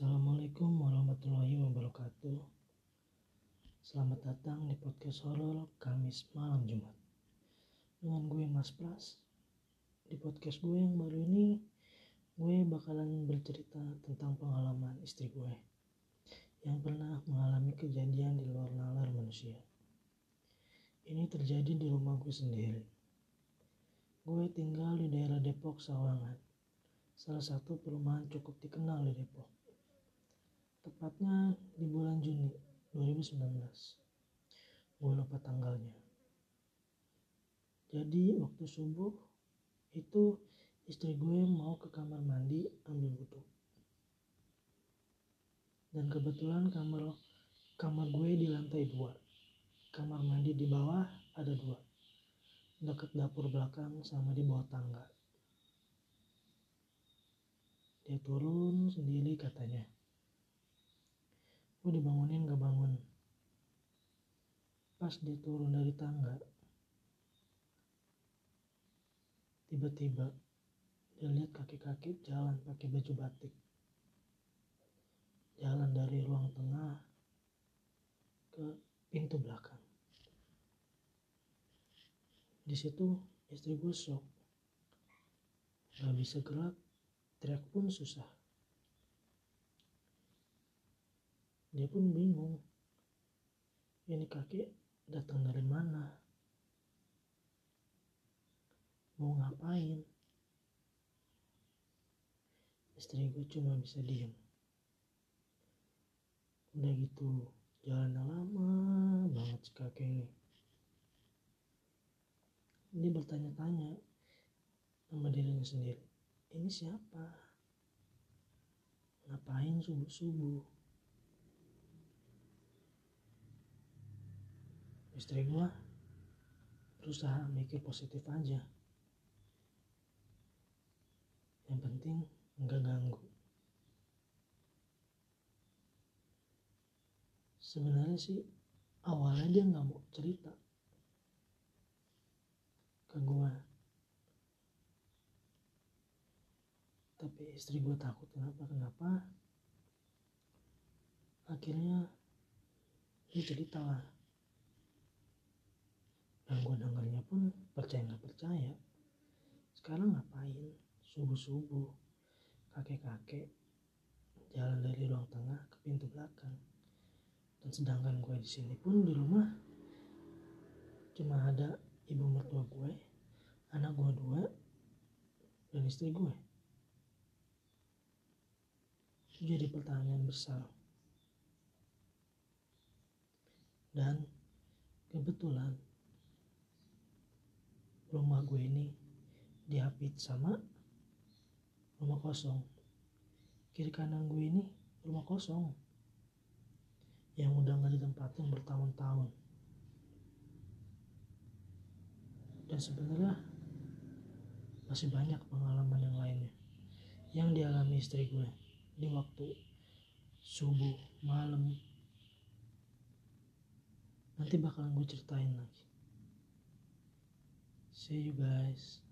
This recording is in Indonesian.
Assalamualaikum warahmatullahi wabarakatuh. Selamat datang di podcast horor Kamis malam Jumat. Dengan gue Mas Pras. Di podcast gue yang baru ini Gue bakalan bercerita tentang pengalaman istri gue Yang pernah mengalami kejadian di luar nalar manusia. Ini terjadi di rumah gue sendiri. Gue tinggal di daerah Depok Sawangan. Salah satu perumahan cukup dikenal di Depok tepatnya di bulan Juni 2019 gue lupa tanggalnya. Jadi waktu subuh itu istri gue mau ke kamar mandi ambil wudhu. Dan kebetulan kamar kamar gue di lantai dua. Kamar mandi di bawah ada dua. Dekat dapur belakang sama di bawah tangga. Dia turun sendiri katanya gue dibangunin gak bangun. Pas dia turun dari tangga tiba-tiba dia lihat kaki-kaki jalan pakai baju batik. Jalan dari ruang tengah ke pintu belakang. Di situ istri gue shock. Gak bisa gerak teriak pun susah dia pun bingung. Ini kakek datang dari mana? Mau ngapain? Istri gue cuma bisa diem. Udah gitu jalan lama banget si kakek ini. Dia bertanya-tanya sama dirinya sendiri. Ini siapa? Ngapain subuh-subuh istri gue berusaha mikir positif aja. Yang penting nggak ganggu. Sebenarnya sih awalnya dia nggak mau cerita. Ke gue tapi istri gue takut kenapa kenapa? Akhirnya dia cerita lah dan gue dengarnya pun percaya nggak percaya sekarang ngapain? Subuh subuh kakek kakek jalan dari ruang tengah ke pintu belakang. Dan sedangkan gue di sini pun di rumah cuma ada ibu mertua gue anak gue dua dan istri gue. Jadi pertanyaan besar. Dan kebetulan rumah gue ini dihapit sama rumah kosong. Kiri kanan gue ini rumah kosong. Yang udah nggak ditempatin bertahun-tahun. Dan sebenarnya masih banyak pengalaman yang lainnya yang dialami istri gue di waktu subuh malam. Nanti bakalan gue ceritain lagi See you guys.